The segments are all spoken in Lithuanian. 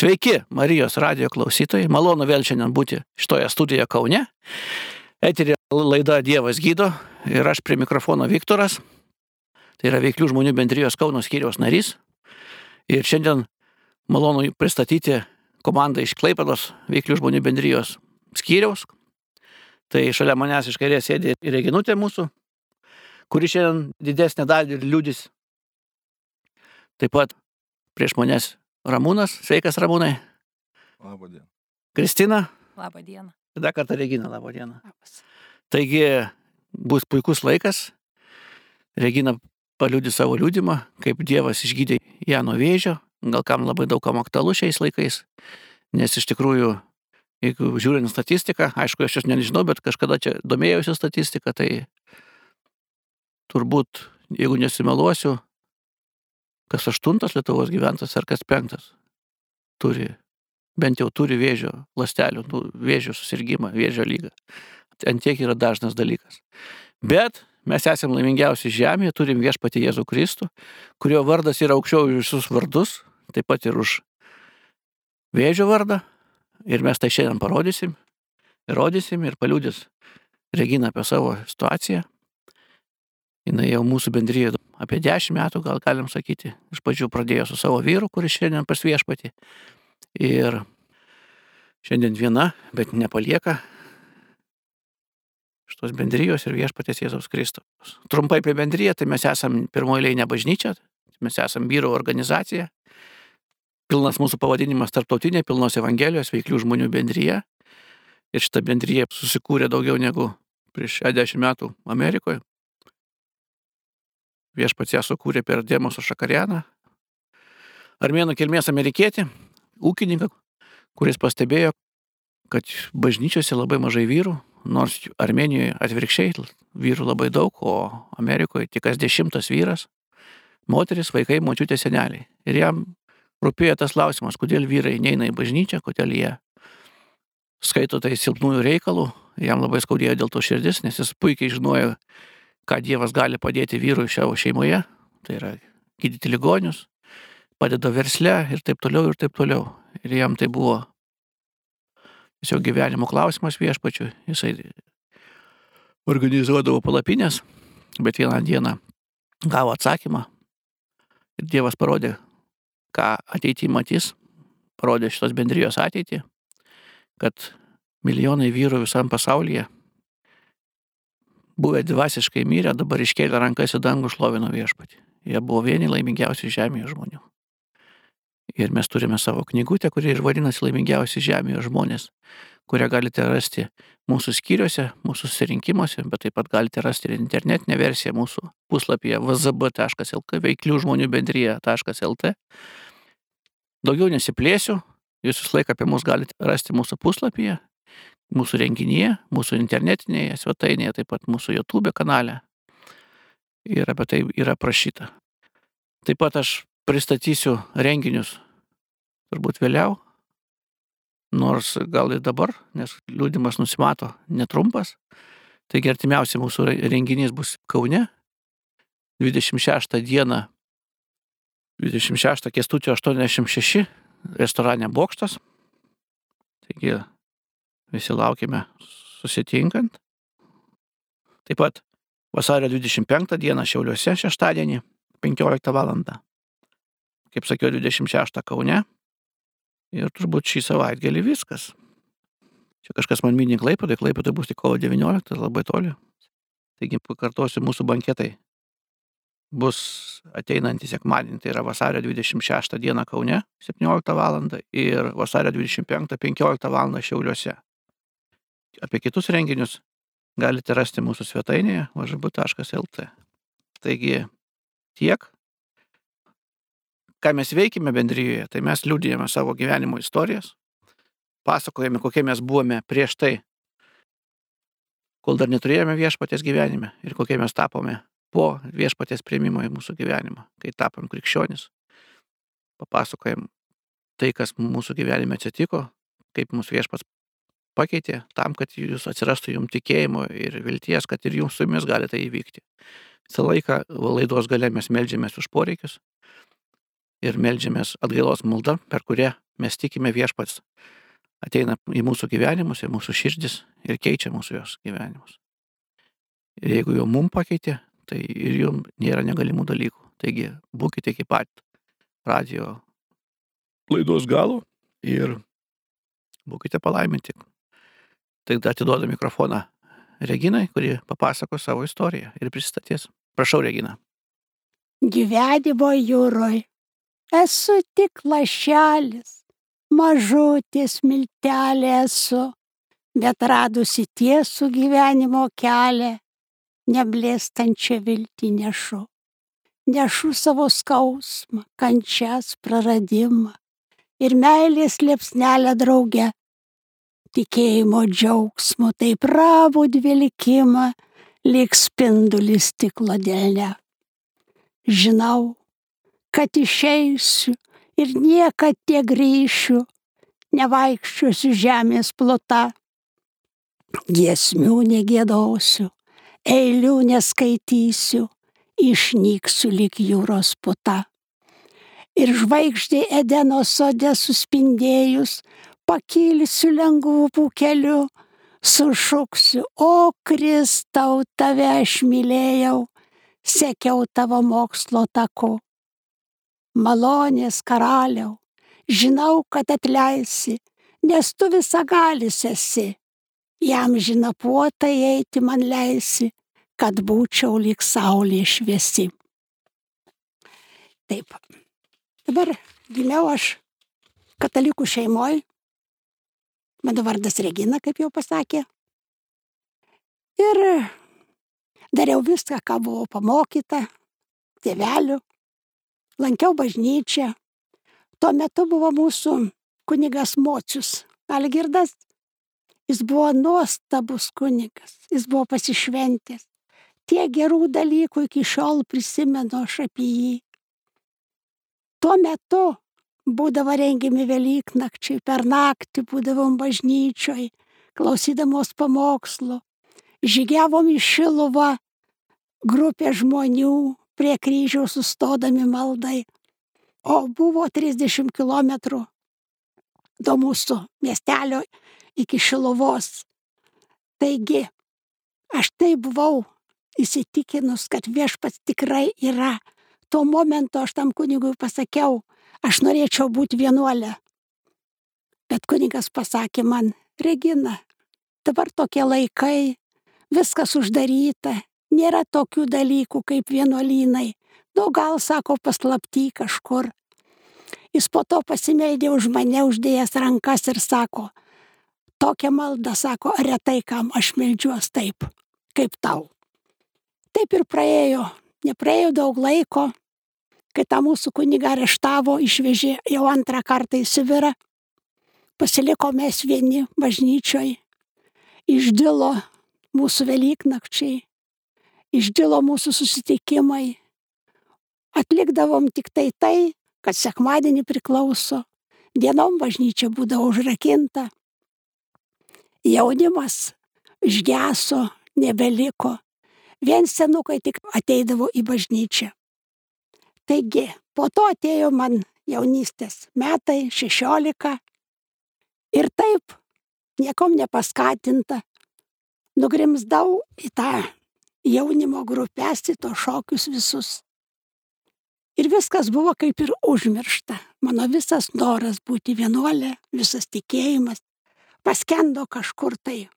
Sveiki, Marijos radio klausytojai. Malonu vėl šiandien būti šitoje studijoje Kaune. Eterė laida Dievas gydo ir aš prie mikrofono Viktoras. Tai yra veiklių žmonių bendrijos Kauno skyriaus narys. Ir šiandien malonu pristatyti komandą iš Klaipados veiklių žmonių bendrijos skyriaus. Tai šalia manęs iš kairės sėdi Reginutė mūsų, kuri šiandien didesnę dalį liūdis. Taip pat prieš manęs Ramūnas, sveikas Ramūnai. Labą dieną. Kristina. Labą dieną. Dar kartą Regina, labą dieną. Labas. Taigi bus puikus laikas. Regina paliūdė savo liūdimą, kaip Dievas išgydė ją nuo vėžio. Gal kam labai daug kam aktualu šiais laikais. Nes iš tikrųjų, jeigu žiūrint statistiką, aišku, aš jos nežinau, bet kažkada čia domėjausi statistiką, tai turbūt, jeigu nesimeluosiu, kas aštuntas Lietuvos gyventojas ar kas penktas turi, bent jau turi vėžio lastelių, nu, vėžio susirgymą, vėžio lygą. Ant tiek yra dažnas dalykas. Bet mes esame laimingiausi žemėje, turim viešpatį Jėzų Kristų, kurio vardas yra aukščiau už visus vardus, taip pat ir už vėžio vardą. Ir mes tai šiandien parodysim, įrodysim ir paliūdys Regina apie savo situaciją. Jis jau mūsų bendryje apie 10 metų, gal galim sakyti. Iš pradžių pradėjo su savo vyru, kuris šiandien pas viešpatį. Ir šiandien viena, bet nepalieka šitos bendrijos ir viešpatės Jėzaus Kristus. Trumpai apie bendryją, tai mes esame pirmoji leinė bažnyčia, mes esame vyro organizacija. Pilnas mūsų pavadinimas tarptautinė, pilnos Evangelijos veiklių žmonių bendryje. Ir šita bendryje susikūrė daugiau negu prieš 60 metų Amerikoje. Viešpats ją sukūrė per Dėmosą Šakarianą. Armėnų kilmės amerikietį, ūkininką, kuris pastebėjo, kad bažnyčiose labai mažai vyrų, nors Armenijoje atvirkščiai vyrų labai daug, o Amerikoje tik kas dešimtas vyras, moteris, vaikai, močiutė, seneliai. Ir jam rūpėjo tas klausimas, kodėl vyrai neina į bažnyčią, kodėl jie skaito tai silpnųjų reikalų, jam labai skaudėjo dėl to širdis, nes jis puikiai žinojo, ką Dievas gali padėti vyrui savo šeimoje, tai yra gydyti ligonius, padeda versle ir taip toliau ir taip toliau. Ir jam tai buvo tiesiog gyvenimo klausimas viešpačiu. Jisai organizuodavo palapinės, bet vieną dieną gavo atsakymą ir Dievas parodė, ką ateityje matys, parodė šitos bendrijos ateitį, kad milijonai vyrų visam pasaulyje buvę dvasiškai mirę, dabar iškėlė rankas į dangų šlovino viešpatį. Jie buvo vieni laimingiausių žemėje žmonių. Ir mes turime savo knygutę, kuri ir vadinasi laimingiausi žemėje žmonės, kurią galite rasti mūsų skyriuose, mūsų susirinkimuose, bet taip pat galite rasti ir internetinę versiją mūsų puslapyje vzb.lk, veiklių žmonių bendryje.lt. Daugiau nesiplėsiu, jūs visą laiką apie mus galite rasti mūsų puslapyje, mūsų renginyje, mūsų internetinėje svetainėje, taip pat mūsų YouTube kanale. Ir apie tai yra prašyta. Taip pat aš pristatysiu renginius turbūt vėliau, nors gal ir dabar, nes liūdimas nusimato netrumpas. Taigi artimiausia mūsų renginys bus Kaune 26 dieną, 26 kestutio 86 restorane Bokštas. Taigi Visi laukime susitinkant. Taip pat vasario 25 dieną Šiauliuose šeštadienį 15 val. Kaip sakiau, 26 Kaune. Ir turbūt šį savaitgalį viskas. Čia kažkas man mini Klaipėdai, Klaipėdai bus tik kovo 19, labai toli. Taigi pakartosiu mūsų banketai. Bus ateinantį sekmadienį, tai yra vasario 26 dieną Kaune 17 val. ir vasario 25 15 val. Šiauliuose. Apie kitus renginius galite rasti mūsų svetainėje važabu.lt. Taigi tiek. Ką mes veikime bendryjoje, tai mes liūdėjame savo gyvenimo istorijas, pasakojame, kokie mes buvome prieš tai, kol dar neturėjome viešpatės gyvenime ir kokie mes tapome po viešpatės prieimimo į mūsų gyvenimą, kai tapom krikščionis. Papasakojam tai, kas mūsų gyvenime atsitiko, kaip mūsų viešpats pakeitė tam, kad jūs atsirastų jums tikėjimo ir vilties, kad ir jums su jumis gali tai įvykti. Visą laiką laidos gale mes melžiamės už poreikius, ir melžiamės atgailos maldą, per kurią mes tikime viešpats ateina į mūsų gyvenimus, į mūsų širdis ir keičia mūsų jos gyvenimus. Ir jeigu jau mum pakeitė, tai ir jum nėra negalimų dalykų. Taigi būkite iki pat radio laidos galo ir būkite palaiminti. Tai atiduodu mikrofoną Reginai, kuri papasako savo istoriją ir pristatys. Prašau, Regina. Gyvenimo jūroje esu tik lašelis, mažutės miltelė esu, bet radusi tiesų gyvenimo kelią, neblėstančią viltį nešu. Nešu savo skausmą, kančias, praradimą ir meilės liepsnelę drauge. Tikėjimo džiaugsmo, taip pravų dvilikimą, lyg spindulis stiklo dėlne. Žinau, kad išeisiu ir niekad tie grįšiu, nevaikščiosiu žemės plota. Giesmių negėdosiu, eilių neskaitysiu, išnyksiu lik jūros puta. Ir žvaigždė Edeno sode suspindėjus, pakilsiu lengvų keliu, sušuksiu, o Kristau, tave aš mylėjau, sekiau tavo mokslo taku malonės karaliau, žinau, kad atleisi, nes tu visagalis esi. Jam žina puotai eiti man leisi, kad būčiau lyg saulė šviesi. Taip. Dabar gimiau aš katalikų šeimoje. Mano vardas Regina, kaip jau pasakė. Ir dariau viską, ką buvau pamokyta, tėvelių, lankiau bažnyčią. Tuo metu buvo mūsų kunigas Mocius Algirdas. Jis buvo nuostabus kunigas, jis buvo pasišventęs. Tie gerų dalykų iki šiol prisimenu aš apie jį. Tuo metu būdavo rengiami Velyknakčiai, per naktį būdavom bažnyčioj, klausydamos pamokslo, žygiavom į Šiluvą grupė žmonių, prie kryžiaus sustodami maldai. O buvo 30 km nuo mūsų miestelio iki Šilovos. Taigi, aš tai buvau įsitikinus, kad viešpats tikrai yra. Tuo momentu aš tam kunigui pasakiau, aš norėčiau būti vienuolė. Bet kunigas pasakė man, Regina, dabar tokie laikai, viskas uždaryta, nėra tokių dalykų kaip vienuolynai. Nu, gal sako paslapty kažkur. Jis po to pasimeldė už mane, uždėjęs rankas ir sako, tokia malda, sako, retai kam aš meldžiuos taip, kaip tau. Taip ir praėjo, nepraėjo daug laiko, kai tą mūsų kunigą areštavo, išvežė jau antrą kartą į Sibirą. Pasiliko mes vieni bažnyčioj, išdilo mūsų Velyknakčiai, išdilo mūsų susitikimai. Atlikdavom tik tai tai, kad sekmadienį priklauso, dienom bažnyčia būdavo užrakinta. Jaunimas išgeso, nebeliko, vien senukai tik ateidavo į bažnyčią. Taigi, po to atėjo man jaunystės metai, šešiolika. Ir taip, niekom nepaskatinta, nugrimzdau į tą jaunimo grupės, į to šokius visus. Ir viskas buvo kaip ir užmiršta. Mano visas noras būti vienuolė, visas tikėjimas paskendo kažkur tai.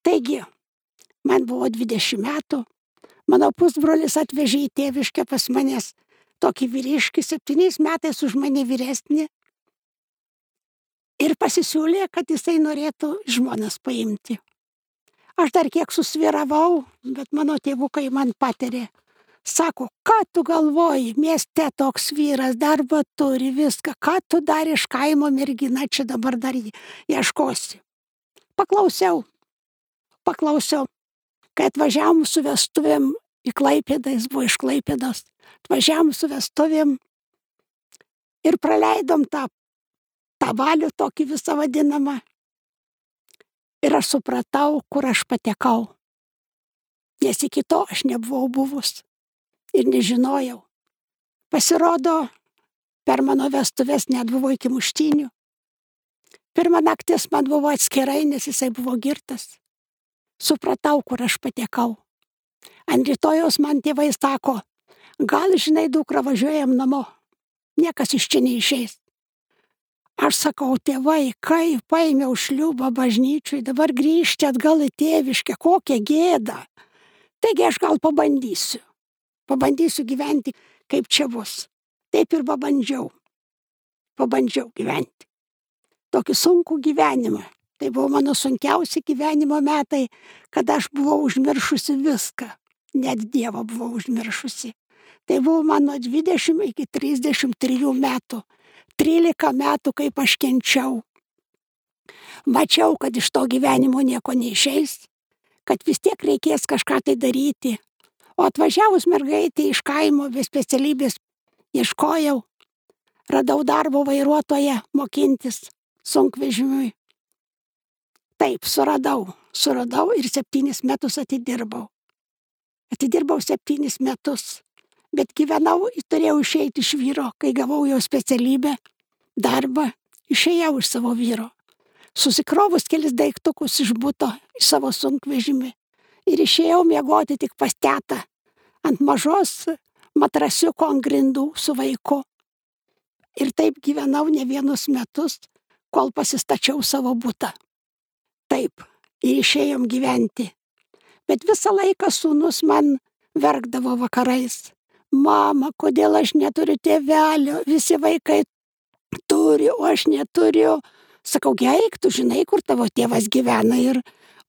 Taigi, man buvo 20 metų, mano pusbrolis atvežė į tėviškę pas manęs tokį vyriškį, septyniais metais už mane vyresnį. Ir pasisiūlė, kad jisai norėtų žmonas paimti. Aš dar kiek susviravau, bet mano tėvukai man patarė. Sako, ką tu galvoji, mieste toks vyras, darbą turi viską, ką tu dar iš kaimo mergina čia dabar dar ieškosi. Paklausiau, paklausiau, kai atvažiavom su vestuvėm į Klaipėdą, jis buvo iš Klaipėdos, atvažiavom su vestuvėm ir praleidom tą, tą valių tokį visą vadinamą. Ir aš supratau, kur aš patekau. Nes iki to aš nebuvau buvus ir nežinojau. Pasirodo, per mano vestuvės net buvo iki muštinių. Pirmą naktis man buvo atskirai, nes jisai buvo girtas. Supratau, kur aš patekau. Ant rytojos man tėvai sako, gal žinai, dukra važiuojam namo. Niekas iš čia neišeis. Aš sakau, tėvai, kai paėmiau šliubą bažnyčiui, dabar grįžti atgal į tėviškę, kokią gėdą. Taigi aš gal pabandysiu. Pabandysiu gyventi, kaip čia bus. Taip ir pabandžiau. Pabandžiau gyventi. Tokį sunkų gyvenimą. Tai buvo mano sunkiausi gyvenimo metai, kada aš buvau užmiršusi viską. Net Dievą buvau užmiršusi. Tai buvo mano 20 iki 33 metų. 13 metų, kaip aš kenčiau. Mačiau, kad iš to gyvenimo nieko neišeis, kad vis tiek reikės kažką tai daryti. O atvažiavus mergaitė iš kaimo be specialybės ieškojau, radau darbo vairuotoją mokintis sunkvežimiui. Taip, suradau, suradau ir septynis metus atidirbau. Atidirbau septynis metus bet gyvenau, turėjau išeiti iš vyro, kai gavau jo specialybę, darbą, išėjau iš savo vyro. Susikrovus kelis daiktukus iš būto į savo sunkvežimį ir išėjau miegoti tik pas tetą ant mažos matrasiuko ant grindų su vaiku. Ir taip gyvenau ne vienus metus, kol pasistačiau savo būtą. Taip, ir išėjom gyventi. Bet visą laiką sūnus man verkdavo vakarais mama, kodėl aš neturiu tėvelio, visi vaikai turi, o aš neturiu. Sakau, geik, tu žinai, kur tavo tėvas gyvena ir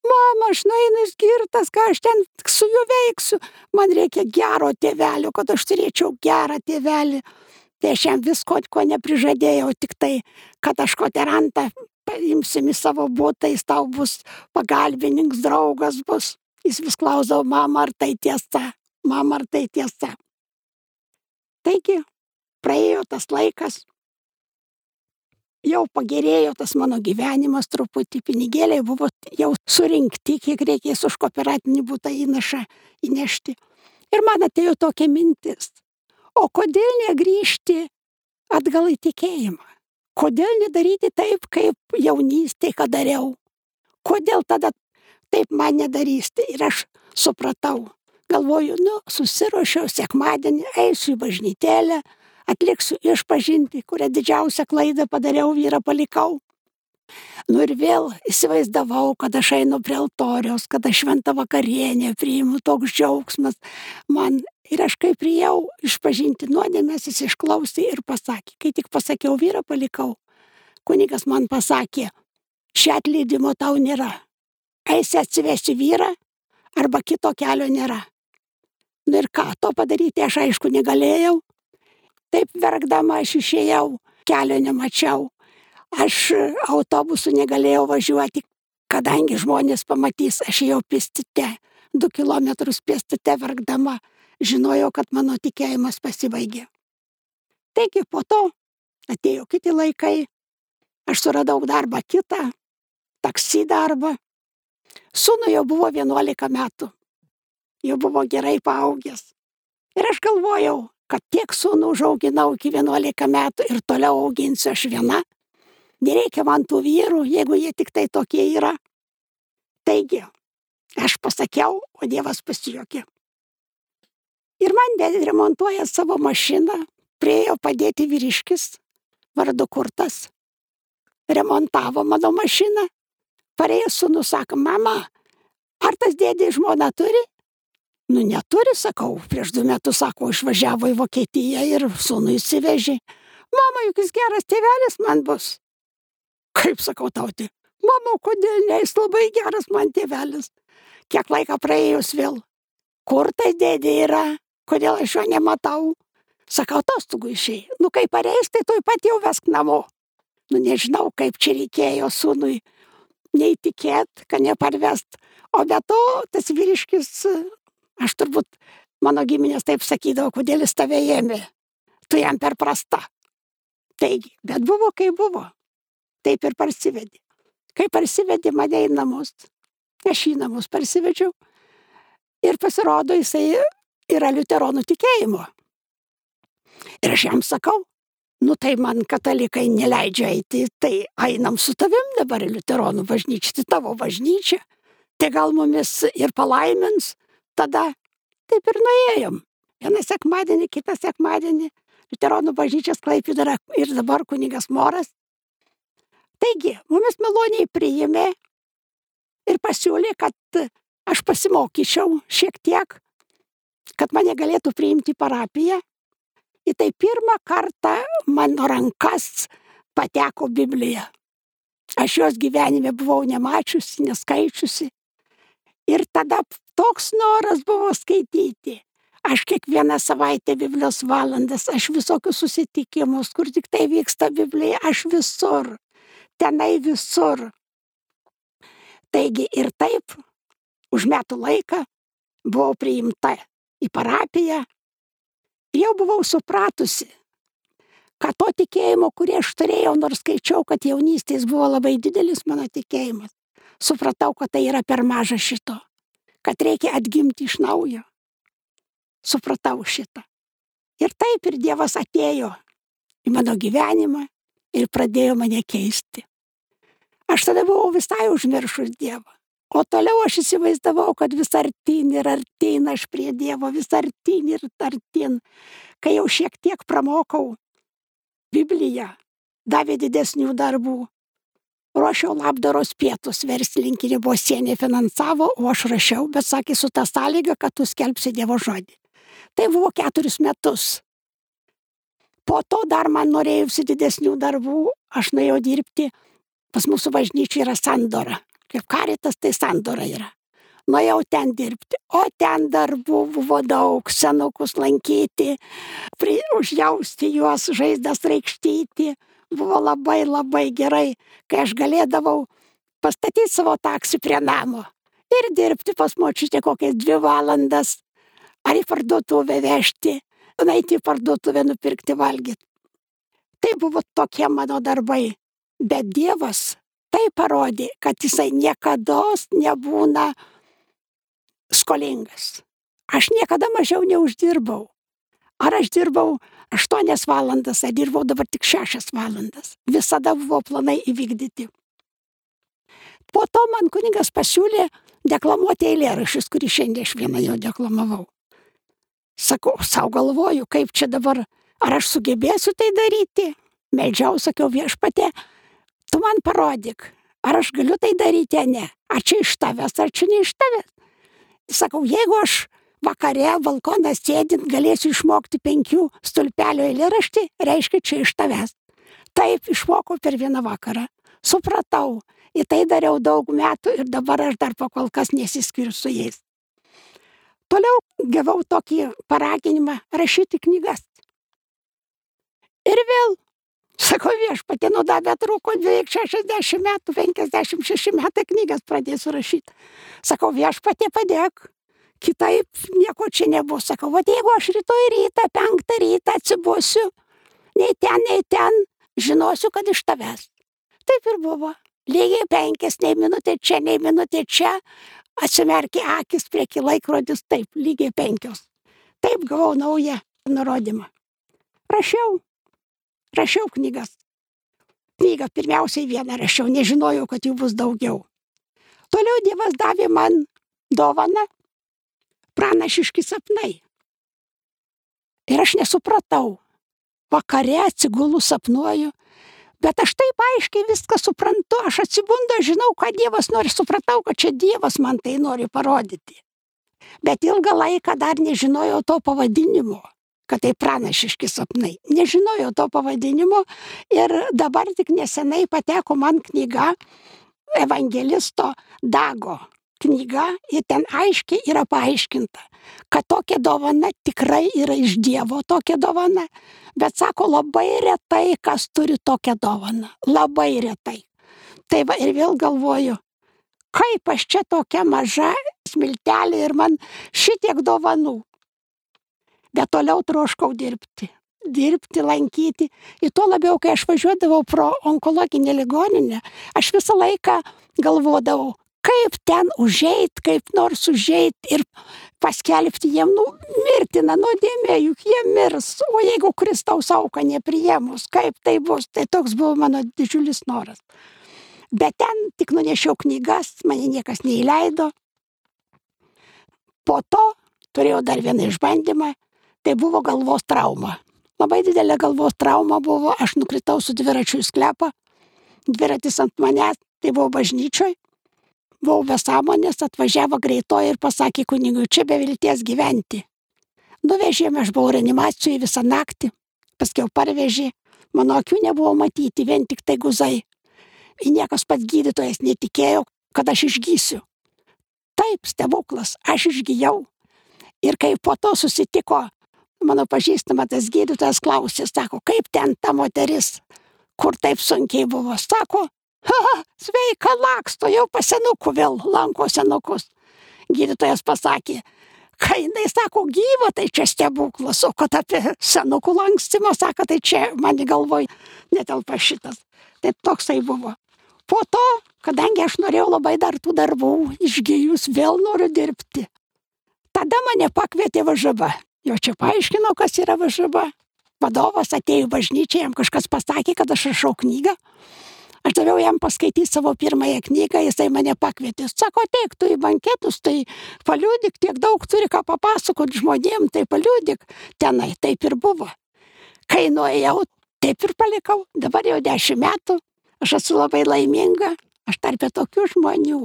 mama, aš nueinu skirtas, ką aš ten su juo veiksiu. Man reikia gero tėvelio, kad aš turėčiau gerą tėvelį. Tai aš jam visko, ko neprižadėjau, tik tai, kad aš koterantą paimsim į savo būtą, jis tau bus pagalbininkas, draugas bus. Jis vis klausdavo, mama, ar tai tiesa, mama, ar tai tiesa. Taigi, praėjo tas laikas, jau pagerėjo tas mano gyvenimas truputį, pinigėliai buvo jau surinkti, kiek reikės už kooperatinį būtą įnašą įnešti. Ir man atėjo tokia mintis, o kodėl negrįžti atgal į tikėjimą? Kodėl nedaryti taip, kaip jaunystėje, ką dariau? Kodėl tada taip man nedarysti? Ir aš supratau, galvoju, nu, susiruošiau sekmadienį, eisiu į bažnytėlę, atliksiu išpažinti, kurią didžiausią klaidą padariau, vyrą palikau. Nu ir vėl įsivaizdavau, kad aš einu prie altoriaus, kad aš šventą vakarienę priimu, toks džiaugsmas man. Ir aš kaip priejau išpažinti nuodėmės, jis išklausė ir pasakė, kai tik pasakiau vyrą palikau, kunigas man pasakė, šia atleidimo tau nėra. Eisi atsivesti vyrą, arba kito kelio nėra. Nu ir ką, to padaryti aš aišku negalėjau. Taip verkdama aš išėjau, kelio nemačiau. Aš autobusu negalėjau važiuoti, kadangi žmonės pamatys, aš jau pėstite, du kilometrus pėstite verkdama, žinojau, kad mano tikėjimas pasibaigė. Taigi po to atėjo kiti laikai, aš suradau darbą kitą, taksi darbą. Sūnui jau buvo 11 metų jau buvo gerai paaugęs. Ir aš galvojau, kad tiek sūnų užauginau iki 11 metų ir toliau auginsiu aš viena. Nereikia man tų vyrų, jeigu jie tik tai tokie yra. Taigi, aš pasakiau, o Dievas pasijokė. Ir man remontuoja savo mašiną, priejo padėti vyriškis, vardu kurtas. Remontavo mano mašiną. Parėjo sūnų, sako, mama, ar tas dėdė žmona turi? Nu neturi, sakau, prieš du metus, sako, išvažiavo į Vokietiją ir sūnų įsivežė. Mama, juk jis geras tėvelis man bus. Kaip sakau tauti, mama, kodėl ne, jis labai geras man tėvelis. Kiek laiko praėjus vėl. Kur tai dėdė yra, kodėl aš jo nematau. Sakau, atostogų išėjai. Nu kaip pareis, tai tuoj pat jau vesk namo. Nu nežinau, kaip čia reikėjo sūnui neįtikėt, kad neparvest. O be to, tas vyriškis Aš turbūt mano giminės taip sakydavo, kodėl jis tave ėmė. Tu jam per prasta. Taigi, bet buvo kaip buvo. Taip ir parsivedė. Kai parsivedė mane į namus, aš į namus parsivedžiau ir pasirodo, jisai yra liuteronų tikėjimo. Ir aš jam sakau, nu tai man katalikai neleidžia eiti, tai einam su tavim dabar į Luteronų bažnyčią, tai tavo bažnyčia, tai gal mumis ir palaimins, tada taip ir nuėjom. Vieną sekmadienį, kitą sekmadienį, Luteronų bažnyčios klaipidara ir dabar kunigas Moras. Taigi, mumis maloniai priėmė ir pasiūlė, kad aš pasimokyčiau šiek tiek, kad mane galėtų priimti parapiją į tai pirmą kartą mano rankas pateko Biblija. Aš jos gyvenime buvau nemačiusi, neskaičiusi. Ir tada toks noras buvo skaityti. Aš kiekvieną savaitę Biblijos valandas, aš visokius susitikimus, kur tik tai vyksta Biblija, aš visur, tenai visur. Taigi ir taip, už metų laiką buvau priimta į parapiją, jau buvau supratusi, kad to tikėjimo, kurį aš turėjau, nors skaičiau, kad jaunystės buvo labai didelis mano tikėjimas, supratau, kad tai yra per maža šito, kad reikia atgimti iš naujo. Supratau šitą. Ir taip ir Dievas atėjo į mano gyvenimą ir pradėjo mane keisti. Aš tada buvau visai užmiršus Dievą. O toliau aš įsivaizdavau, kad vis artin ir artin aš prie Dievo, vis artin ir artin. Kai jau šiek tiek pramokau Bibliją, davė didesnių darbų. Ruošiau labdaros pietus, verslininkinė bosienė finansavo, o aš rašiau, bet sakė su tą sąlygą, kad tu skelbsi Dievo žodį. Tai buvo keturis metus. Po to dar man norėjusi didesnių darbų, aš nuėjau dirbti, pas mūsų bažnyčių yra sandora kaip karitas, tai sandora yra. Nuėjau ten dirbti, o ten darbų buvo daug, senukus lankyti, pri, užjausti juos, žaizdas reikštyti. Buvo labai labai gerai, kai aš galėdavau pastatyti savo taksi prie namo ir dirbti pas močiutę kokias dvi valandas, ar į parduotuvę vežti, nueiti į parduotuvę nupirkti valgyti. Tai buvo tokie mano darbai. Bet Dievas tai parodė, kad jisai niekada nebūna skolingas. Aš niekada mažiau neuždirbau. Ar aš dirbau 8 valandas, ar dirbau dabar tik 6 valandas. Visada buvo planai įvykdyti. Po to man kuningas pasiūlė deklamuoti eilėraščius, kurį šiandien aš vieną jau deklamavau. Sakau, savo galvoju, kaip čia dabar, ar aš sugebėsiu tai daryti. Meldžiau, sakiau viešpatė, tu man parodyk, ar aš galiu tai daryti, ar ne. Ar čia iš tavęs, ar čia ne iš tavęs. Sakau, jeigu aš vakare balkoną sėdint galėsiu išmokti penkių stulpelio eilėraštį, reiškia čia iš tavęs. Taip išmokau per vieną vakarą. Supratau, į tai dariau daug metų ir dabar aš dar pakol kas nesiskiriu su jais. Toliau gavau tokį paraginimą rašyti knygas. Ir vėl Sakau, viešpatė, nu davė trūko beveik 60 metų, 56 metai knygas pradėsiu rašyti. Sakau, viešpatė padėk, kitaip nieko čia nebus. Sakau, va jeigu aš rytoj rytą, penktą rytą atsibuosiu, nei ten, nei ten, žinosiu, kad iš tavęs. Taip ir buvo. Lygiai penkias, nei minutė čia, nei minutė čia, atsimerkė akis prieki laikrodis, taip, lygiai penkios. Taip gavau naują nurodymą. Rašiau, rašiau knygas. Knygą pirmiausiai vieną rašiau, nežinojau, kad jų bus daugiau. Toliau Dievas davė man dovaną pranašiški sapnai. Ir aš nesupratau. Vakare atsigulų sapnuoju, bet aš taip aiškiai viską suprantu, aš atsibundu, žinau, ką Dievas nori, supratau, kad čia Dievas man tai nori parodyti. Bet ilgą laiką dar nežinojau to pavadinimo kad tai pranašiški sapnai. Nežinojau to pavadinimo ir dabar tik nesenai pateko man knyga evangelisto Dago knyga ir ten aiškiai yra paaiškinta, kad tokia dovana tikrai yra iš Dievo tokia dovana, bet sako labai retai, kas turi tokią dovaną. Labai retai. Tai va ir vėl galvoju, kaip aš čia tokia maža smiltelė ir man šitiek dovanų bet toliau troškau dirbti dirbti, lankyti. Ir tuo labiau, kai aš važiuodavau pro onkologinę ligoninę, aš visą laiką galvodavau, kaip ten užeit, kaip nors užeit ir paskelbti jiem, nu, mirtina nuodėmė, juk jie mirs, o jeigu Kristaus auką nepriemus, kaip tai bus, tai toks buvo mano didžiulis noras. Bet ten tik nunešiau knygas, mane niekas neįleido. Po to turėjau dar vieną išbandymą, tai buvo galvos trauma. Labai didelė galvos trauma buvo, aš nukritau su dviračiu į sklepą, dviratis ant manęs, tai buvo bažnyčioj, buvau be sąmonės, atvažiavo greitoji ir pasakė kunigui, čia be vilties gyventi. Nuvežėme, aš buvau reanimacijoje visą naktį, paskui parvežė, mano akių nebuvo matyti, vien tik tai guzai. Ir niekas pats gydytojas netikėjo, kad aš išgysiu. Taip, stebuklas, aš išgyjau. Ir kai po to susitiko mano pažįstama tas gydytojas klausė, sako, kaip ten ta moteris, kur taip sunkiai buvo, sako, ha, sveika laksto, jau pasenukų vėl lanko senukus. Gydytojas pasakė, kai jinai sako gyva, tai čia stebuklas, o kad apie senukų lankstimą sako, tai čia man galvoj netelpa šitas. Tai toksai buvo. Po to, kadangi aš norėjau labai dar tų darbų, išgyjus vėl noriu dirbti. Tada mane pakvietė važaba. Jo čia paaiškino, kas yra važaba. Vadovas atėjo į bažnyčią, jam kažkas pasakė, kad aš rašau knygą. Aš daviau jam paskaityti savo pirmąją knygą, jisai mane pakvietė. Sako, teik tu į banketus, tai paliūdik, tiek daug turi ką papasakot žmonėm, tai paliūdik. Tenai taip ir buvo. Kai nuėjau, taip ir palikau. Dabar jau dešimt metų. Aš esu labai laiminga. Aš tarp tokių žmonių,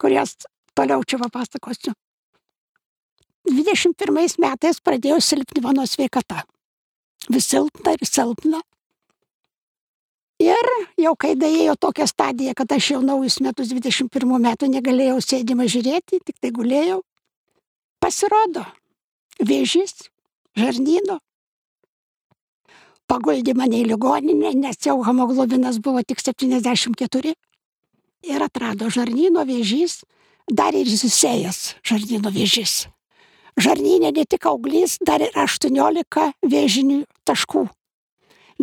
kurias toliau čia papasakosiu. 21 metais pradėjo silpni mano sveikata. Vis silpna ir silpna. Ir jau kai daėjo tokia stadija, kad aš jau naujus metus 21 metų negalėjau sėdimą žiūrėti, tik tai gulėjau, pasirodo, vėžys, žarnyno. Paguldė mane į ligoninę, nes jau hemoglobinas buvo tik 74 ir atrado žarnyno vėžys, dar ir susijęs žarnyno vėžys žarnyne ne tik auglys, dar ir 18 vėžinių taškų.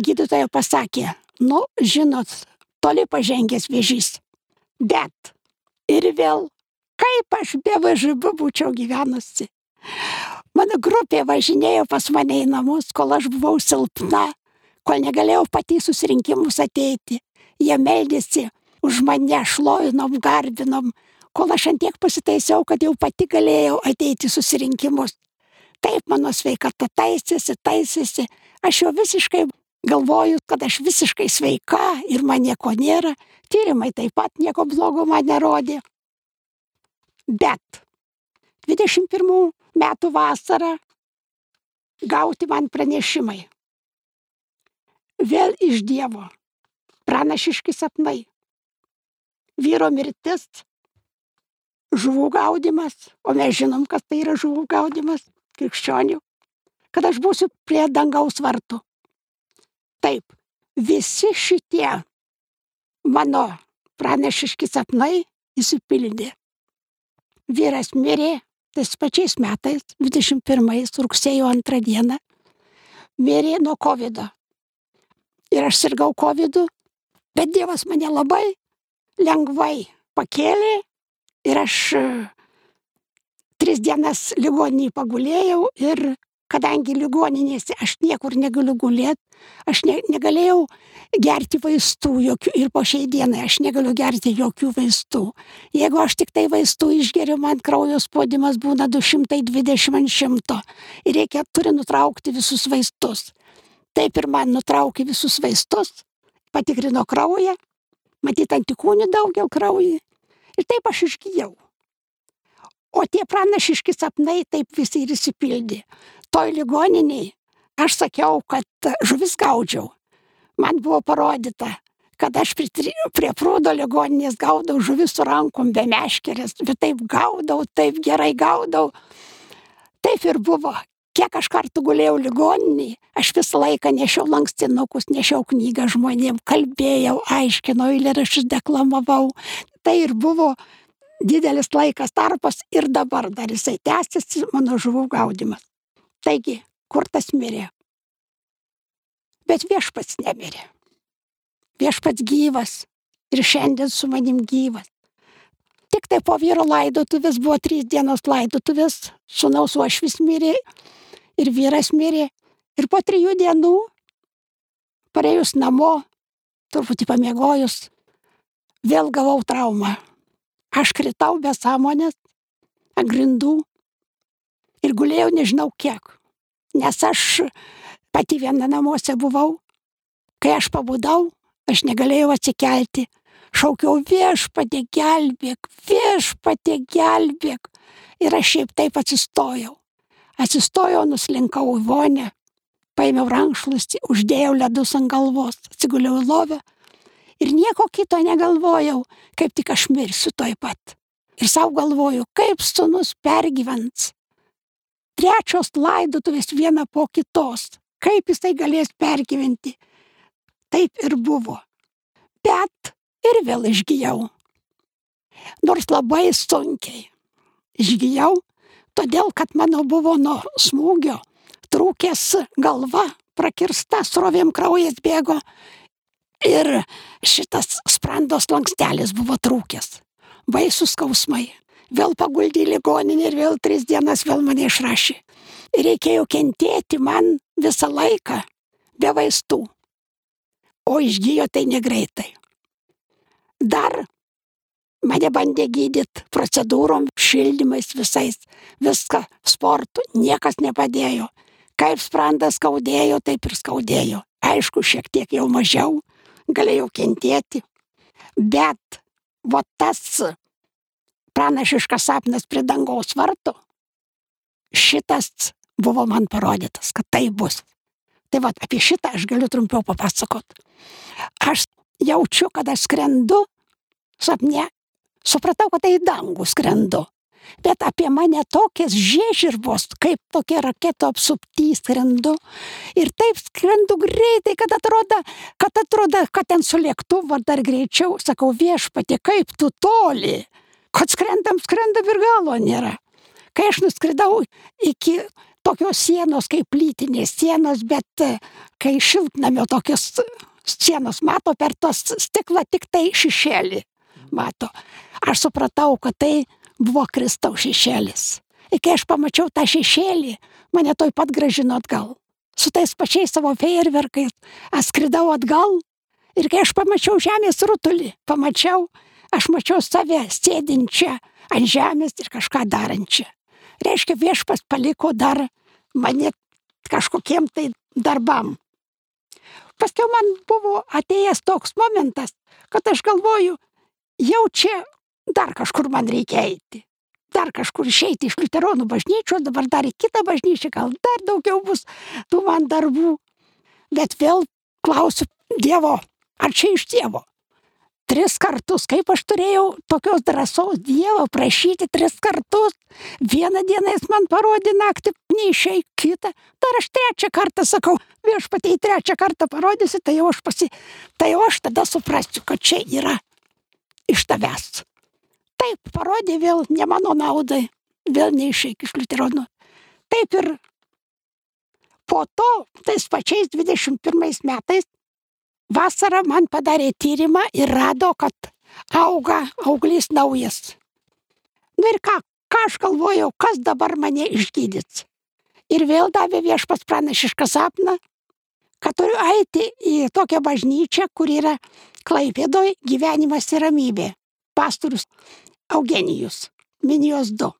Gydytoja pasakė, nu, žinot, toli pažengęs vėžys. Bet ir vėl, kaip aš be važybų būčiau gyvenusi. Mano grupė važinėjo pas mane į namus, kol aš buvau silpna, kol negalėjau pati susirinkimus ateiti. Jie meldėsi už mane, šlovinom, garbinom, kol aš antiek pasitaisiau, kad jau pati galėjau ateiti susirinkimus. Taip mano sveikata taisėsi, taisėsi, aš jau visiškai galvoju, kad aš visiškai sveika ir man nieko nėra, tyrimai taip pat nieko blogo man nerodė. Bet 21 metų vasarą gauti man pranešimai. Vėl iš Dievo. Pranašiški sapnai. Vyro mirtis žuvų gaudimas, o mes žinom, kas tai yra žuvų gaudimas, krikščionių, kad aš būsiu prie dangaus vartų. Taip, visi šitie mano pranešiški sapnai įsipildė. Vyras mirė tais pačiais metais, 21 rugsėjo 2 dieną, mirė nuo COVID. -o. Ir aš sirgau COVID, bet Dievas mane labai lengvai pakėlė ir aš e, tris dienas ligoninėje pagulėjau ir kadangi ligoninėse aš niekur negaliu gulėti, aš ne, negalėjau gerti vaistų jokių ir po šiai dienai aš negaliu gerti jokių vaistų. Jeigu aš tik tai vaistų išgeriu, man kraujo spaudimas būna 220 ant šimto ir reikia, turi nutraukti visus vaistus. Taip ir man nutraukė visus vaistus, patikrino kraują, matyt antikūnių daugiau kraujai Ir taip aš išgyjau. O tie pranašiški sapnai taip visi ir įsipildė. Toj ligoniniai aš sakiau, kad žuvis gaudžiau. Man buvo parodyta, kad aš prie, prie prūdo ligoninės gaudau žuvis su rankom be meškerės, bet taip gaudau, taip gerai gaudau. Taip ir buvo. Kiek aš kartų gulėjau ligoniniai, aš visą laiką nešiau lankstinukus, nešiau knygą žmonėm, kalbėjau, aiškinau, eilėraščius deklamavau, tai ir buvo didelis laikas tarpas ir dabar dar jisai tęsiasi mano žuvų gaudimas. Taigi, kur tas mirė? Bet viešpats nemirė. Viešpats gyvas ir šiandien su manim gyvas. Tik tai po vyro laidotuvės buvo trys dienos laidotuvės, sunaus uošvis mirė ir vyras mirė. Ir po trijų dienų, pareijus namo, truputį pamiegojus, vėl gavau traumą. Aš kritau be sąmonės ant grindų ir gulėjau nežinau kiek. Nes aš pati viena namuose buvau. Kai aš pabudau, aš negalėjau atsikelti. Šaukiau viešpatė gelbėk, viešpatė gelbėk. Ir aš šiaip taip atsistojau. Atsistojau, nuslinkau į vonę, paėmiau rankšluostį, uždėjau ledus ant galvos, atsiguliau į lovę ir nieko kito negalvojau, kaip tik aš mirsiu toj pat. Ir savo galvoju, kaip sunus pergyvens. Trečios laidotuvės viena po kitos. Kaip jisai galės pergyventi. Taip ir buvo. Bet ir vėl išgyjau. Nors labai sunkiai. Išgyjau, todėl kad mano buvo nuo smūgio trūkęs galva, prakirsta, srovėm kraujas bėgo ir šitas sprandos lankstelis buvo trūkęs. Baisus skausmai. Vėl paguldė į ligoninę ir vėl tris dienas vėl mane išrašė. Ir reikėjo kentėti man visą laiką be vaistų. O išgyjo tai negreitai. Dar mane bandė gydyti procedūrom, šildymais visais, viską, sportu, niekas nepadėjo. Kaip sprandas skaudėjo, taip ir skaudėjo. Aišku, šiek tiek jau mažiau, galėjau kentėti. Bet va tas pranašiškas sapnas prie dangaus vartų, šitas buvo man parodytas, kad tai bus. Tai va apie šitą aš galiu trumpiau papasakot. Aš jaučiu, kad aš skrendu sapne, supratau, kad tai į dangų skrendu bet apie mane tokias žiežirbos, kaip tokie raketo apsupty skrendu. Ir taip skrendu greitai, kad atrodo, kad atrodo, kad ten su lėktuvu dar greičiau, sakau viešpatė, kaip tu toli, kad skrendam, skrendam ir galo nėra. Kai aš nuskridau iki tokios sienos kaip plytinės sienos, bet e, kai šiltnamio tokios sienos mato per tos stiklą tik tai šešėlį. Mato. Aš supratau, kad tai buvo Kristaus šešėlis. Ir kai aš pamačiau tą šešėlį, mane toj pat gražino atgal. Su tais pačiais savo fejerverkais atskridau atgal. Ir kai aš pamačiau žemės rutulį, pamačiau, aš mačiau save sėdinčią ant žemės ir kažką darančią. Reiškia, viešpas paliko dar mane kažkokiem tai darbam. Paskiau man buvo atėjęs toks momentas, kad aš galvoju, jau čia dar kažkur man reikia eiti. Dar kažkur išeiti iš liuteronų bažnyčios, dabar dar į kitą bažnyčią, gal dar daugiau bus tų man darbų. Bet vėl klausiu Dievo, ar čia iš Dievo? Tris kartus, kaip aš turėjau tokios drąsos Dievo prašyti tris kartus. Vieną dieną jis man parodė naktį, neišėjai kitą, dar aš trečią kartą sakau, viešpatai trečią kartą parodysi, tai jau aš pasi, tai jau aš tada suprasiu, kad čia yra iš tavęs. Taip, parodė vėl ne mano naudai, vėl neišeik iš liuteronų. Taip ir po to, tais pačiais 21 metais, vasarą man padarė tyrimą ir rado, kad auga auglys naujas. Na nu ir ką, ką aš galvojau, kas dabar mane išgydys. Ir vėl davė viešpas pranašišką sapną, kad turiu eiti į tokią bažnyčią, kur yra Klaipėdoj gyvenimas ir ramybė. Pastorius Eugenijus, minijos 2.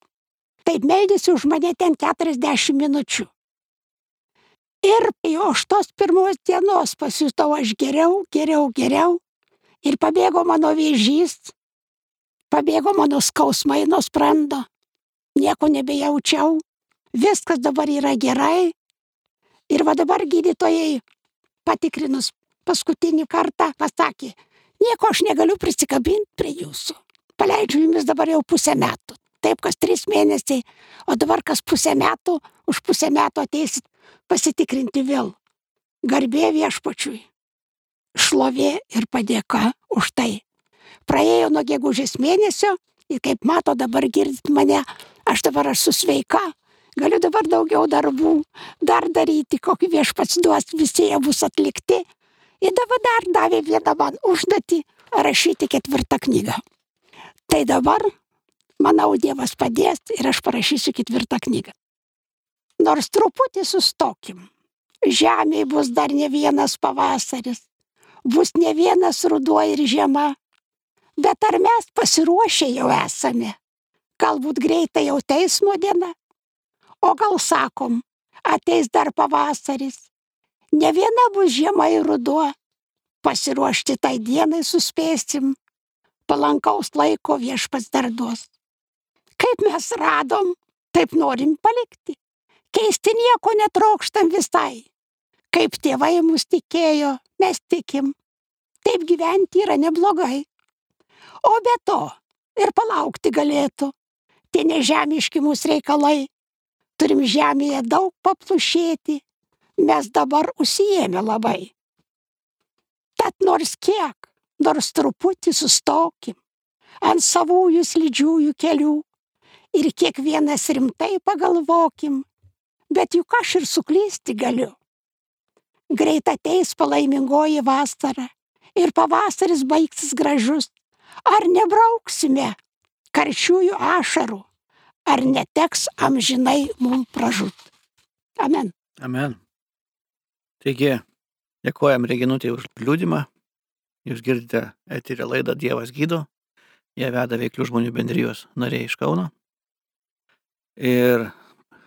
Taip meldėsi už mane ten 40 minučių. Ir jau iš tos pirmos dienos pasijutau aš geriau, geriau, geriau. Ir pabėgo mano vėžys, pabėgo mano skausmai nuo sprando, nieko nebejaučiau, viskas dabar yra gerai. Ir va dabar gydytojai patikrinus paskutinį kartą pasakė, nieko aš negaliu prisikabinti prie jūsų paleidžiu jumis dabar jau pusę metų. Taip, kas trys mėnesiai, o dabar kas pusę metų, už pusę metų ateisit pasitikrinti vėl. Garbė viešpačiui. Šlovė ir padėka už tai. Praėjo nuo gegužės mėnesio ir kaip mato dabar girdit mane, aš dabar esu sveika, galiu dabar daugiau darbų, dar daryti, kokį viešpats duos, visi jie bus atlikti. Ir dabar dar davė vieną man užduotį rašyti ketvirtą knygą. Tai dabar Manau, Dievas padės ir aš parašysiu ketvirtą knygą. Nors truputį sustokim. Žemėje bus dar ne vienas pavasaris, bus ne vienas ruduo ir žiema. Bet ar mes pasiruošę jau esame? Galbūt greitai jau teismo diena? O gal sakom, ateis dar pavasaris. Ne viena bus žiema ir ruduo. Pasiruošti tai dienai suspėsim. Palankaus laiko viešpas dar duos. Kaip mes radom, taip norim palikti. Keisti nieko netrokštam visai. Kaip tėvai mus tikėjo, mes tikim. Taip gyventi yra neblogai. O be to ir palaukti galėtų. Tie nežemiški mūsų reikalai. Turim žemėje daug paplušėti. Mes dabar užsijėmė labai. Tad nors kiek, nors truputį sustokim ant savųjų slidžiųjų kelių ir kiekvienas rimtai pagalvokim, bet juk aš ir suklysti galiu. Greit ateis palaimingoji vasara ir pavasaris baigsis gražus. Ar nebrauksime karčiųjų ašarų, ar neteks amžinai mums pražūt. Amen. Amen. Taigi, dėkojam Reginutė už liūdimą. Jūs girdite eterį laidą Dievas gydo. Ją veda veiklių žmonių bendrijos nariai iš Kauno. Ir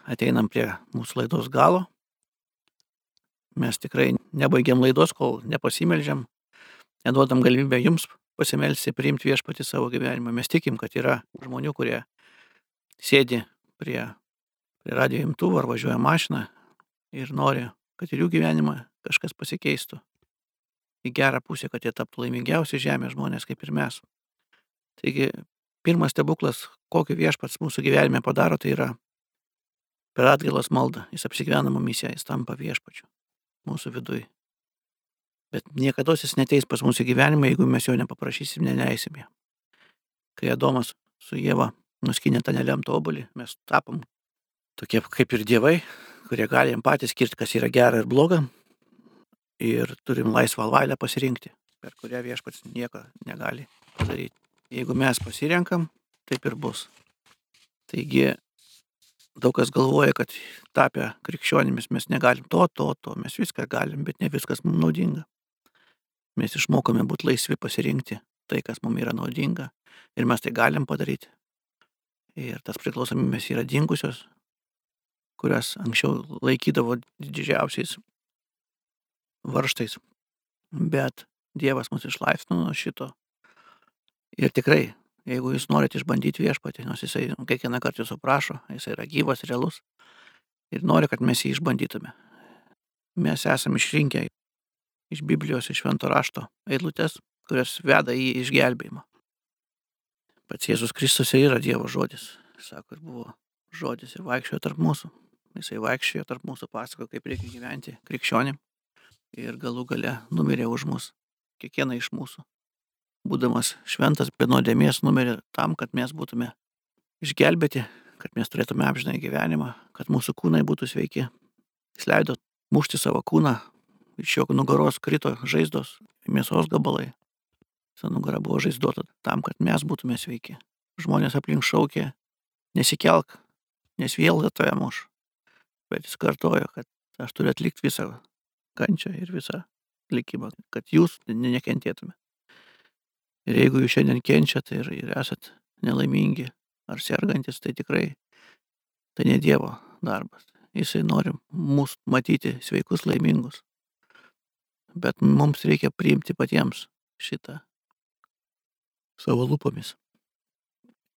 ateinam prie mūsų laidos galo. Mes tikrai nebaigiam laidos, kol nepasimeldžiam, neduodam galimybę jums pasimelsti, priimti viešpati savo gyvenimą. Mes tikim, kad yra žmonių, kurie sėdi prie, prie radio imtuvo ar važiuoja mašiną ir nori, kad ir jų gyvenimą kažkas pasikeistų į gerą pusę, kad jie taptų laimingiausi žemės žmonės kaip ir mes. Taigi, pirmas stebuklas, kokį viešpats mūsų gyvenime padaro, tai yra per atgailos maldą. Jis apsigyvena mumise, jis tampa viešpačiu mūsų vidui. Bet niekada jis neteis pas mūsų gyvenimą, jeigu mes jo nepaprašysim, neleisim ją. Kai Adomas su Jėva nuskinė tą nelemtą obolį, mes tapom tokie kaip ir dievai, kurie gali jam patys skirti, kas yra gera ir bloga. Ir turim laisvą valią pasirinkti, per kurią viešpats nieko negali padaryti. Jeigu mes pasirenkam, taip ir bus. Taigi, daug kas galvoja, kad tapę krikščionimis mes negalim to, to, to, mes viską galim, bet ne viskas mums naudinga. Mes išmokome būti laisvi pasirinkti tai, kas mums yra naudinga ir mes tai galim padaryti. Ir tas priklausomybės yra dingusios, kurias anksčiau laikydavo didžiausiais varštais. Bet Dievas mus išlaisvino nuo šito Ir tikrai, jeigu jūs norite išbandyti viešpatį, nors jisai kiekvieną kartą jūsų prašo, jisai yra gyvas, realus ir nori, kad mes jį išbandytume. Mes esame išrinkę iš Biblijos, iš švento rašto eilutės, kurios veda į išgelbėjimą. Pats Jėzus Kristus ir yra Dievo žodis. Sako, ir buvo žodis ir vaikščiojo tarp mūsų. Jisai vaikščiojo tarp mūsų, pasako, kaip reikia gyventi krikščionim. Ir galų gale numirė už mus, kiekvieną iš mūsų būdamas šventas be nuodėmės numirė tam, kad mes būtume išgelbėti, kad mes turėtume amžinai gyvenimą, kad mūsų kūnai būtų sveiki. Jis leido mušti savo kūną, iš jo nugaros krito žaizdos, mėsos gabalai. Visa nugara buvo žaizdota tam, kad mes būtume sveiki. Žmonės aplink šaukė, nesikelk, nes vėl tave muš. Bet jis kartojo, kad aš turiu atlikti visą kančią ir visą likimą, kad jūs nekentėtumėte. Ir jeigu jūs šiandien kenčiat ir, ir esat nelaimingi ar sergantis, tai tikrai tai ne Dievo darbas. Jisai nori mus matyti sveikus, laimingus. Bet mums reikia priimti patiems šitą savo lūpomis.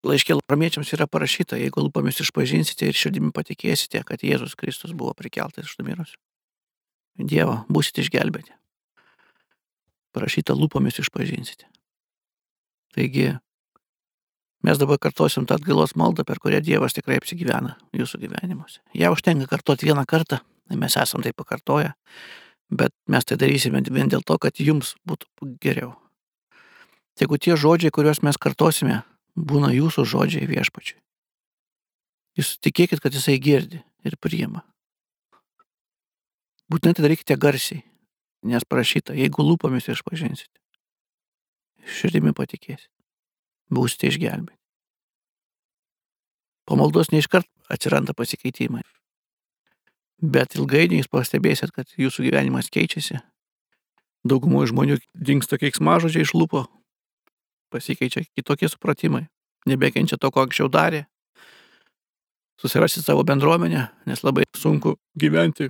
Laiškė ramiečiams yra parašyta, jeigu lūpomis išpažinsite ir širdimi patikėsite, kad Jėzus Kristus buvo prikeltas iš numirusių. Dievo būsite išgelbėti. Parašyta lūpomis išpažinsite. Taigi mes dabar kartosim tą atgailos maldą, per kurią Dievas tikrai apsigyvena jūsų gyvenimuose. Ja užtenka kartuoti vieną kartą, mes esam tai pakartoję, bet mes tai darysime vien dėl to, kad jums būtų geriau. Jeigu tie žodžiai, kuriuos mes kartosime, būna jūsų žodžiai viešpačiui. Jūs tikėkit, kad jisai girdi ir priima. Būtinai tai darykite garsiai, nes prašyta, jeigu lūpomis išpažinsite širdimi patikėsit. Būsite išgelbėti. Po maldos neiškart atsiranda pasikeitimai. Bet ilgainiui jūs pastebėsit, kad jūsų gyvenimas keičiasi. Daugumų žmonių dinksta keiksmažodžiai iš lūpo, pasikeičia kitokie supratimai, nebekenčia to, ko anksčiau darė. Susirasti savo bendruomenę, nes labai sunku gyventi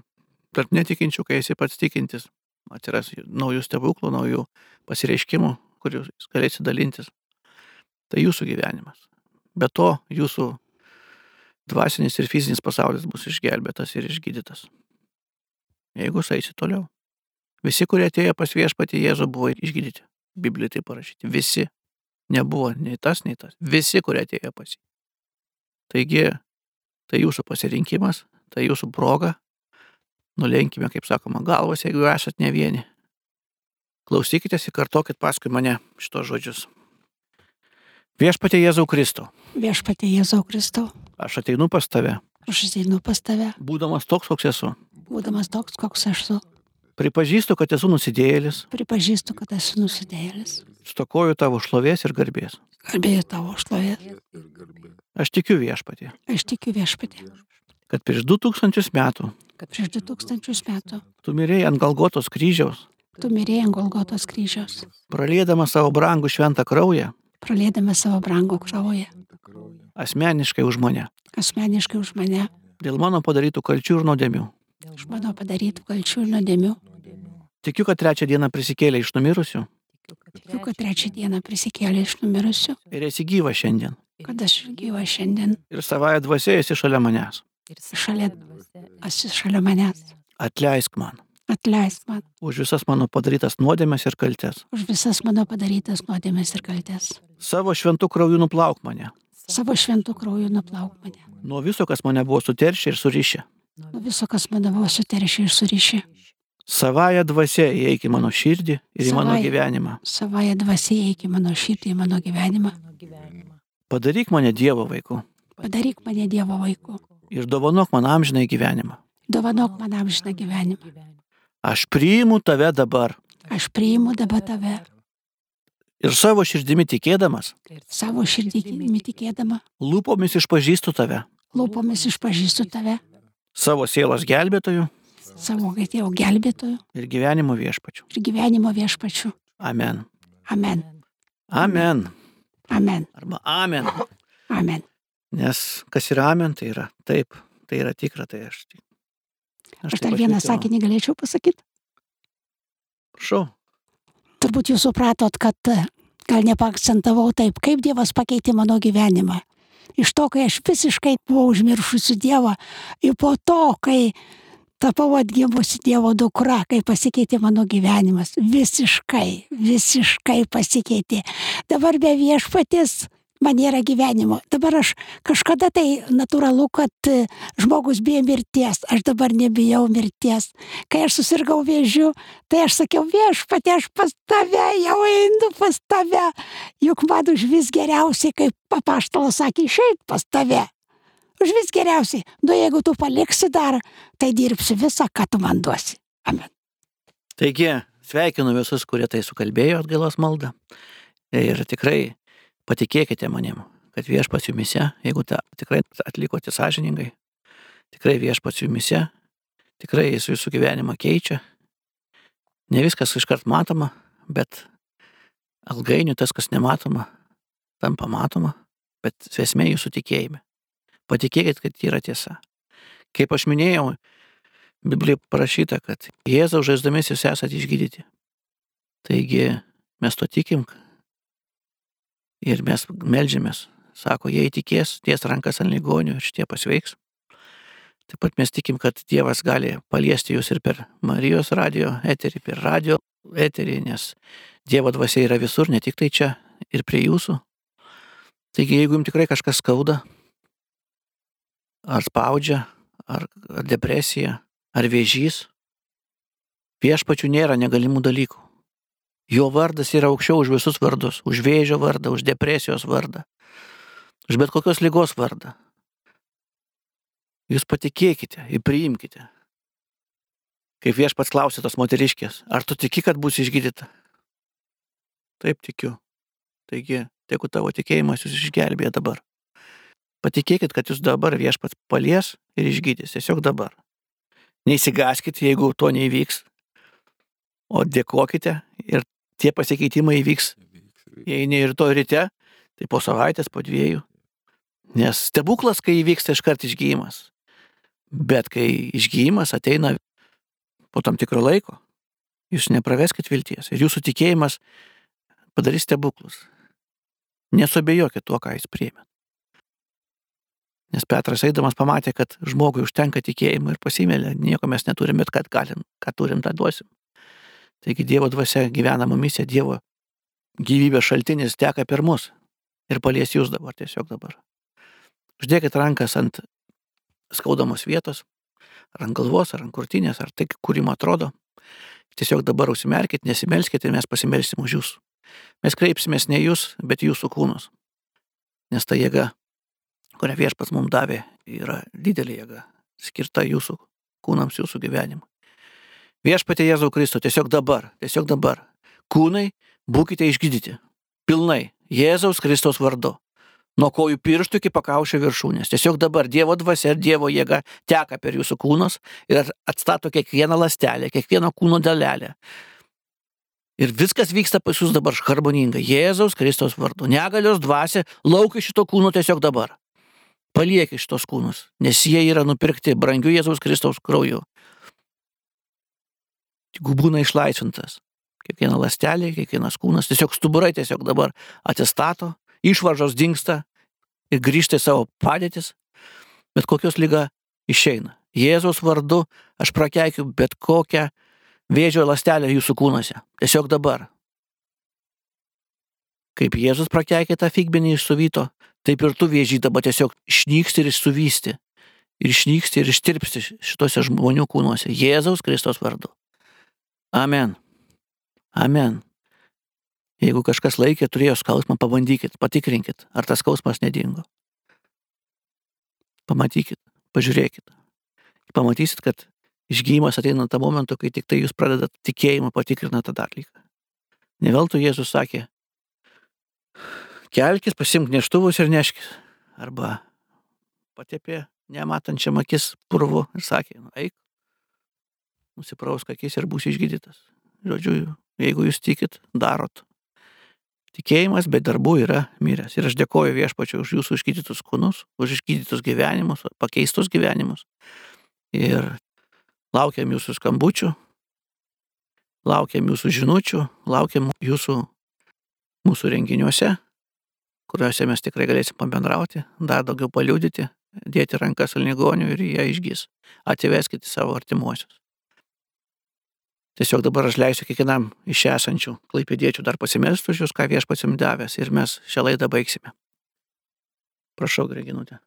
tarp netikinčių, kai esi pats tikintis. Atsiras naujų stebuklų, naujų pasireiškimų, kuriuos galėsi dalintis. Tai jūsų gyvenimas. Be to, jūsų dvasinis ir fizinis pasaulis bus išgelbėtas ir išgydytas. Jeigu eisi toliau. Visi, kurie atėjo pas viešpatį Jėzų, buvo išgydyti. Biblijoje tai parašyti. Visi. Nebuvo nei tas, nei tas. Visi, kurie atėjo pas jį. Taigi, tai jūsų pasirinkimas, tai jūsų proga. Nulenkime, kaip sakoma, galvas, jeigu esat ne vieni. Klausykitės ir kartokit paskui mane šitos žodžius. Viešpatė Jėzau Kristau. Viešpatė Jėzau Kristau. Aš ateinu pas tave. Aš ateinu pas tave, Būdamas toks, koks esu. būdamas toks, koks esu. Pripažįstu, kad esu nusidėjėlis. Pripažįstu, kad esu nusidėjėlis. Stokoju tavo šlovės ir garbės. Kalbėjau tavo šlovė. Aš tikiu viešpatį, Aš tikiu viešpatį, kad prieš 2000 metų kad prieš 2000 metų tu mirėjai ant Galgotos kryžiaus, tu mirėjai ant Golgotos kryžiaus, pralėdamas savo brangų šventą kraują, pralėdama savo brangų kraują, asmeniškai už mane, asmeniškai už mane, dėl mano padarytų kalčių ir nuodėmių. už mano padarytų kalčių ir nuodėmių. Tikiu, kad trečią dieną prisikėlė iš numirusių Tikiu, kad trečią dieną prisikėlė iš numirusių, ir esi gyva šiandien. kad aš gyva šiandien Ir savąją dvasę esi šalia manęs. šalia, esi šalia manęs. Atleisk man Atleisk man už visas mano padarytas nuodėmes ir kaltes. už visas mano padarytas nuodėmes ir kaltes. Savo šventų krauju nuplauk mane. Savo šventų krauju nuplauk mane. Nuo viso, kas mane buvo suteršę ir surišę. Nuo viso, kas mane buvo suteršę ir surišę. Savąją dvasę įeik į mano širdį ir į mano gyvenimą. Savaja dvasia eik į mano širdį, į mano gyvenimą. Padaryk mane Dievo vaiku Padaryk mane Dievo vaiku. ir dovanok man amžinai gyvenimą. Dovanok man amžiną gyvenimą. Aš priimu tave dabar Aš priimu dabar tave ir savo širdimi tikėdamas, savo širdimi tikėdama, lūpomis išpažįstu tave, lūpomis išpažįstu tave, savo sielos gelbėtoju savo Tėvo gelbėtoju ir gyvenimo viešpačiu. ir gyvenimo viešpačiu. Amen. Amen. Amen. Amen. Arba amen. Amen. Nes kas yra amen, tai yra taip, tai yra tikra, tai aš. Aš taip dar vieną sakinį galėčiau pasakyti. Prašau. Turbūt jūs supratot, kad e, gal nepakcentavau taip, kaip Dievas pakeitė mano gyvenimą. Iš to, kai aš visiškai buvau užmiršusi Dievą, ir po to, kai tapau atgimusi Dievo dukra, kai pasikeitė mano gyvenimas. Visiškai, visiškai pasikeitė. Dabar be viešpatės man nėra gyvenimo. Dabar aš kažkada tai natūralu, kad e, žmogus bijo mirties. Aš dabar nebijau mirties. Kai aš susirgau vėžiu, tai aš sakiau, viešpatė, aš pas tave, jau einu pas tave. Juk man už vis geriausiai, kaip papaštalas sakė, išeit pas tave. Už vis geriausiai. Nu, jeigu tu paliksi dar, tai dirbsi visą, ką tu man duosi. Amen. Taigi, sveikinu visus, kurie tai sukalbėjo atgailos maldą. Ir tikrai patikėkite manim, kad viešpats jumise, jeigu tą tikrai atlikote sąžiningai, tikrai viešpats jumise, tikrai jis jūsų gyvenimą keičia. Ne viskas iškart matoma, bet ilgainiui tas, kas nematoma, tampa matoma, bet esmė jūsų tikėjime. Patikėkit, kad yra tiesa. Kaip aš minėjau, Biblijoje parašyta, kad Jėzaus žaizdomis jūs esate išgydyti. Taigi mes to tikim ir mes melžiamės. Sako, jei tikės, ties rankas ant ligonių ir šitie pasveiks. Taip pat mes tikim, kad Dievas gali paliesti jūs ir per Marijos radio eterį, per radio eterį, nes Dievo dvasia yra visur, ne tik tai čia ir prie jūsų. Taigi, jeigu jums tikrai kažkas skauda, ar spaudžia, ar, depresija, ar vėžys, viešpačių nėra negalimų dalykų. Jo vardas yra aukščiau už visus vardus, už vėžio vardą, už depresijos vardą, už bet kokios lygos vardą. Jūs patikėkite ir priimkite. Kaip viešpats klausė tos moteriškės, ar tu tiki, kad bus išgydyta? Taip tikiu. Taigi, tegu tavo tikėjimas jūs išgelbėja dabar. Patikėkit, kad jūs dabar viešpats palies ir išgydys. Tiesiog dabar. Neįsigaskite, jeigu to neįvyks, o dėkokite ir tie pasikeitimai įvyks. Jei ne ir to ryte, tai po savaitės, po dviejų. Nes stebuklas, kai įvyksta iškart išgyjimas. Bet kai išgyjimas ateina po tam tikro laiko, jūs nepraveskit vilties ir jūsų tikėjimas padarys stebuklus. Nesubejokit tuo, ką jis priėmė. Nes Petras eidamas pamatė, kad žmogui užtenka tikėjimo ir pasimėlė, nieko mes neturim, bet kad galim, ką turim, tą duosim. Taigi Dievo dvasia gyvena mumise, Dievo gyvybės šaltinis teka per mus ir palies jūs dabar, tiesiog dabar. Uždėkit rankas ant skaudamos vietos, ar ant galvos, ar ant kurtinės, ar tai, kur jums atrodo. Tiesiog dabar užsimerkit, nesimelskite ir mes pasimelsim už jūs. Mes kreipsimės ne jūs, bet jūsų kūnus. Nes ta jėga, kurią viešpats mums davė, yra didelė jėga, skirta jūsų kūnams, jūsų gyvenimui. Viešpatė Jėzau Kristų, tiesiog dabar, tiesiog dabar. Kūnai, būkite išgydyti. Pilnai. Jėzaus Kristaus vardu. Nuo kojų pirštų iki pakaušio viršūnės. Tiesiog dabar Dievo dvasia ir Dievo jėga teka per jūsų kūnus ir atstato kiekvieną lastelę, kiekvieną kūno dalelę. Ir viskas vyksta pas jūs dabar harmoningai. Jėzaus Kristaus vardu. Negalios dvasia laukia šito kūno tiesiog dabar. Palieki šitos kūnus, nes jie yra nupirkti brangiu Jėzaus Kristaus krauju. Tik būna išlaisvintas. Kiekviena lastelė, kiekvienas kūnas, tiesiog stuburai tiesiog dabar atsistato, išvaržos dinksta ir grįžta į savo padėtis, bet kokios lyga išeina. Jėzaus vardu aš prakeikiu bet kokią vėžio lastelę jūsų kūnuose. Tiesiog dabar. Kaip Jėzus prakeikė tą figbenį iš suvyto, taip ir tu vėžį dabar tiesiog išnyksti ir išsuvysti. Ir išnyksti ir ištirpsti šituose žmonių kūnuose. Jėzaus Kristos vardu. Amen. Amen. Jeigu kažkas laikė, turėjo skausmą, pabandykit, patikrinkit, ar tas skausmas nedingo. Pamatykit, pažiūrėkit. Pamatysit, kad išgyjimas ateina tą momentą, kai tik tai jūs pradedat tikėjimą patikrinat tą dalyką. Neveltui Jėzus sakė, kelkis, pasimk neštuvus ir neškis. Arba patepė nematančiam akis purvu ir sakė, nu, eik, nusiprausk akis ir būsi išgydytas. Žodžiu, jeigu jūs tikit, darot. Tikėjimas be darbų yra miręs. Ir aš dėkoju viešpačiu už jūsų išgydytus kūnus, už išgydytus gyvenimus, pakeistus gyvenimus. Ir laukiam jūsų skambučių, laukiam jūsų žinučių, laukiam jūsų mūsų renginiuose, kuriuose mes tikrai galėsim pabendrauti, dar daugiau paliūdyti, dėti rankas ant ligonių ir jie išgys. Atsiveskite savo artimuosius. Tiesiog dabar aš leisiu kiekvienam iš esančių klaipėdiečių dar pasimelsti už jūs, ką viešpats jums davęs ir mes šią laidą baigsime. Prašau, Greginutė.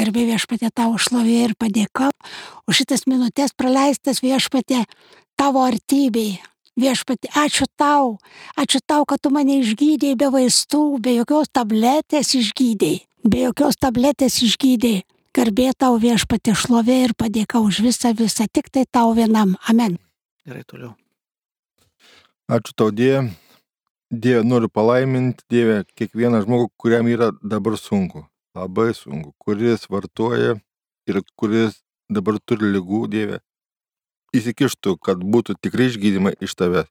Garbė viešpatė tavo šlovė ir padėka už šitas minutės praleistas viešpatė tavo artybei. Viešpatė, ačiū tau, ačiū tau, kad tu mane išgydėjai be vaistų, be jokios tabletės išgydėjai, be jokios tabletės išgydėjai. Garbė tau viešpatė šlovė ir padėka už visą visą, tik tai tau vienam. Amen. Gerai, toliau. Ačiū tau, Dieve. Dieve, noriu palaiminti, Dieve, kiekvieną žmogų, kuriam yra dabar sunku, labai sunku, kuris vartoja ir kuris dabar turi lygų, Dieve, įsikištų, kad būtų tikrai išgydymai iš tavęs.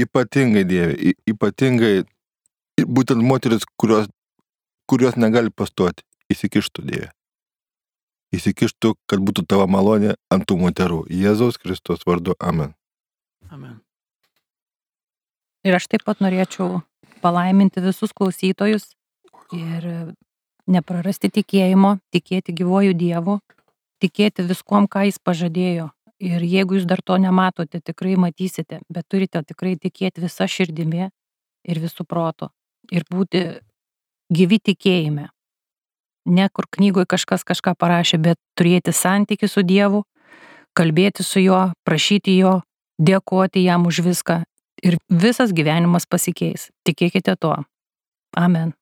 Ypatingai, Dieve, ypatingai būtent moteris, kurios, kurios negali pastoti įsikištų Dieve. Įsikištų, kad būtų tavo malonė ant tų moterų. Jėzaus Kristos vardu. Amen. Amen. Ir aš taip pat norėčiau palaiminti visus klausytojus ir neprarasti tikėjimo, tikėti gyvojų Dievu, tikėti viskom, ką Jis pažadėjo. Ir jeigu jūs dar to nematote, tikrai matysite, bet turite tikrai tikėti visą širdimi ir visų proto. Ir būti gyvi tikėjime ne kur knygoje kažkas kažką parašė, bet turėti santykių su Dievu, kalbėti su juo, prašyti jo, dėkoti jam už viską ir visas gyvenimas pasikeis. Tikėkite tuo. Amen.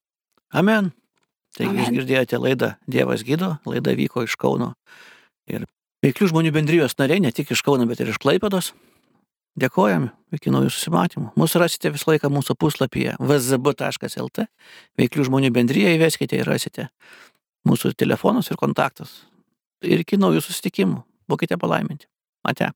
Amen. Taigi jūs girdėjote laidą Dievas gydo, laida vyko iš Kauno. Ir veiklių žmonių bendrijos nariai, ne tik iš Kauno, bet ir iš Klaipados. Dėkojam, iki naujų susimatymų. Mūsų rasite visą laiką mūsų puslapyje vzb.lt. Veiklių žmonių bendryje įveskite ir rasite mūsų telefonus ir kontaktus. Ir iki naujų susitikimų. Būkite palaiminti. Ate.